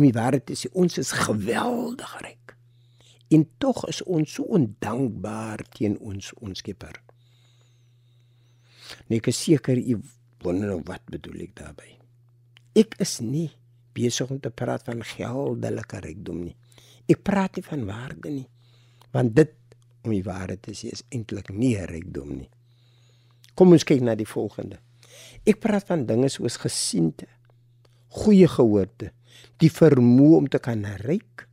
Om die waarheid te sê, ons is geweldig ryk. En tog is ons so ondankbaar teen ons ons Skepper. Nee, ek is seker u wonder nou wat bedoel ek daarmee. Ek is nie besig om te praat van geldelike rykdom nie. Ek praat nie van waarde nie. Want dit om die waarheid te sê is eintlik nie rykdom nie. Kom ons kyk na die volgende. Ek praat van dinge soos gesiente, goeie gehoorde, die vermoë om te kan ryk,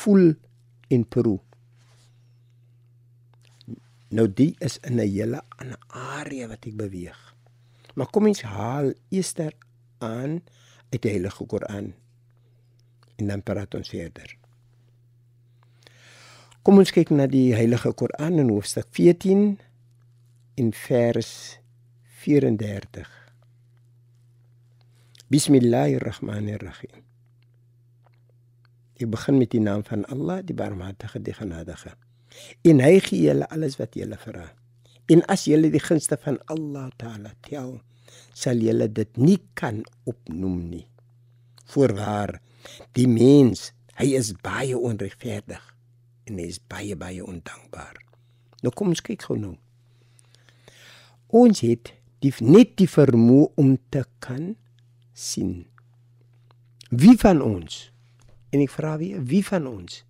voel en proe. Nou die is in 'n hele ander area wat ek beweeg. Maar kom ons haal eers aan uit die Heilige Koran en dan praat ons verder. Kom ons kyk na die Heilige Koran in hoofstuk 14 in vers 34. Bismillahirrahmanirrahim. Ek begin met die naam van Allah, die Barmhartige, die Genadige. En hy gee julle alles wat julle vra. En as julle die gunste van Allah Taala tel, sal julle dit nie kan opnoem nie. Voorwaar, die mens, hy is baie onregverdig en hy is baie baie ondankbaar. Nou kom ons kyk gou nou. Ons het die net die vermoë om te kan sien. Wie van ons? En ek vra weer, wie van ons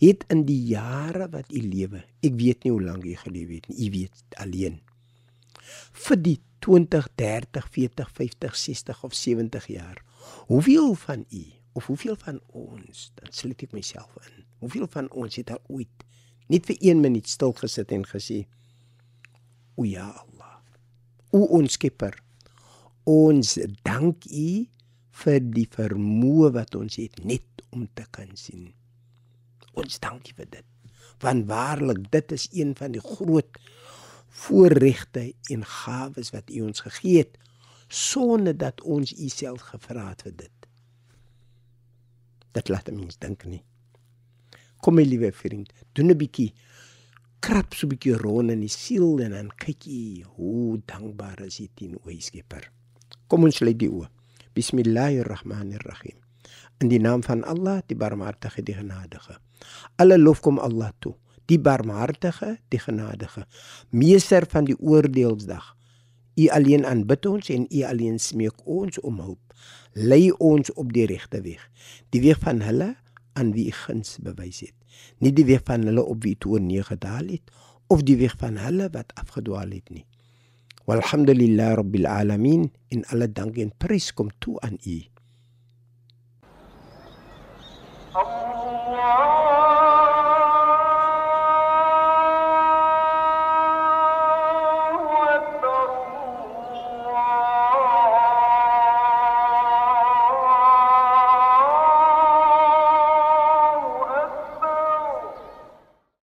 het in die jare wat u lewe, ek weet nie hoe lank u geleef het nie, u weet alleen. Vir die 20, 30, 40, 50, 60 of 70 jaar. Hoeveel van u of hoeveel van ons, dan sluit ek myself in. Hoeveel van ons het al ooit net vir 1 minuut stil gesit en gesê: "O ja Allah, o ons Skepper, ons dank U vir die vermoë wat ons het net om te kan sien. Ons dank U vir dit. Want waarlik, dit is een van die groot voorregte en gawes wat U ons gegee het sonder dat ons U self gevra het vir dit. Dit laat mense dink nie. Kom my liewe vriend, doen 'n bietjie krap so 'n bietjie rond in die siel en dan kyk jy hoe dankbaar is jy teen o Skepper. Kom ons lê die oë. Bismillahirrahmanirrahim. In die naam van Allah, die Barmhartige, die Genadige. Alle lof kom Allah toe, die Barmhartige, die Genadige, meester van die oordeelsdag. U alleen aanbid ons en U alleen smeek ons om hulp lei ons op die regte weeg. Die weeg van hulle aan wie guns bewys het. Nie die weeg van hulle op wie toe nie gedaal het of die weeg van hulle wat afgedwaal het nie. Walhamdulillah rabbil alamin in alle dank en prys kom toe aan U. Allah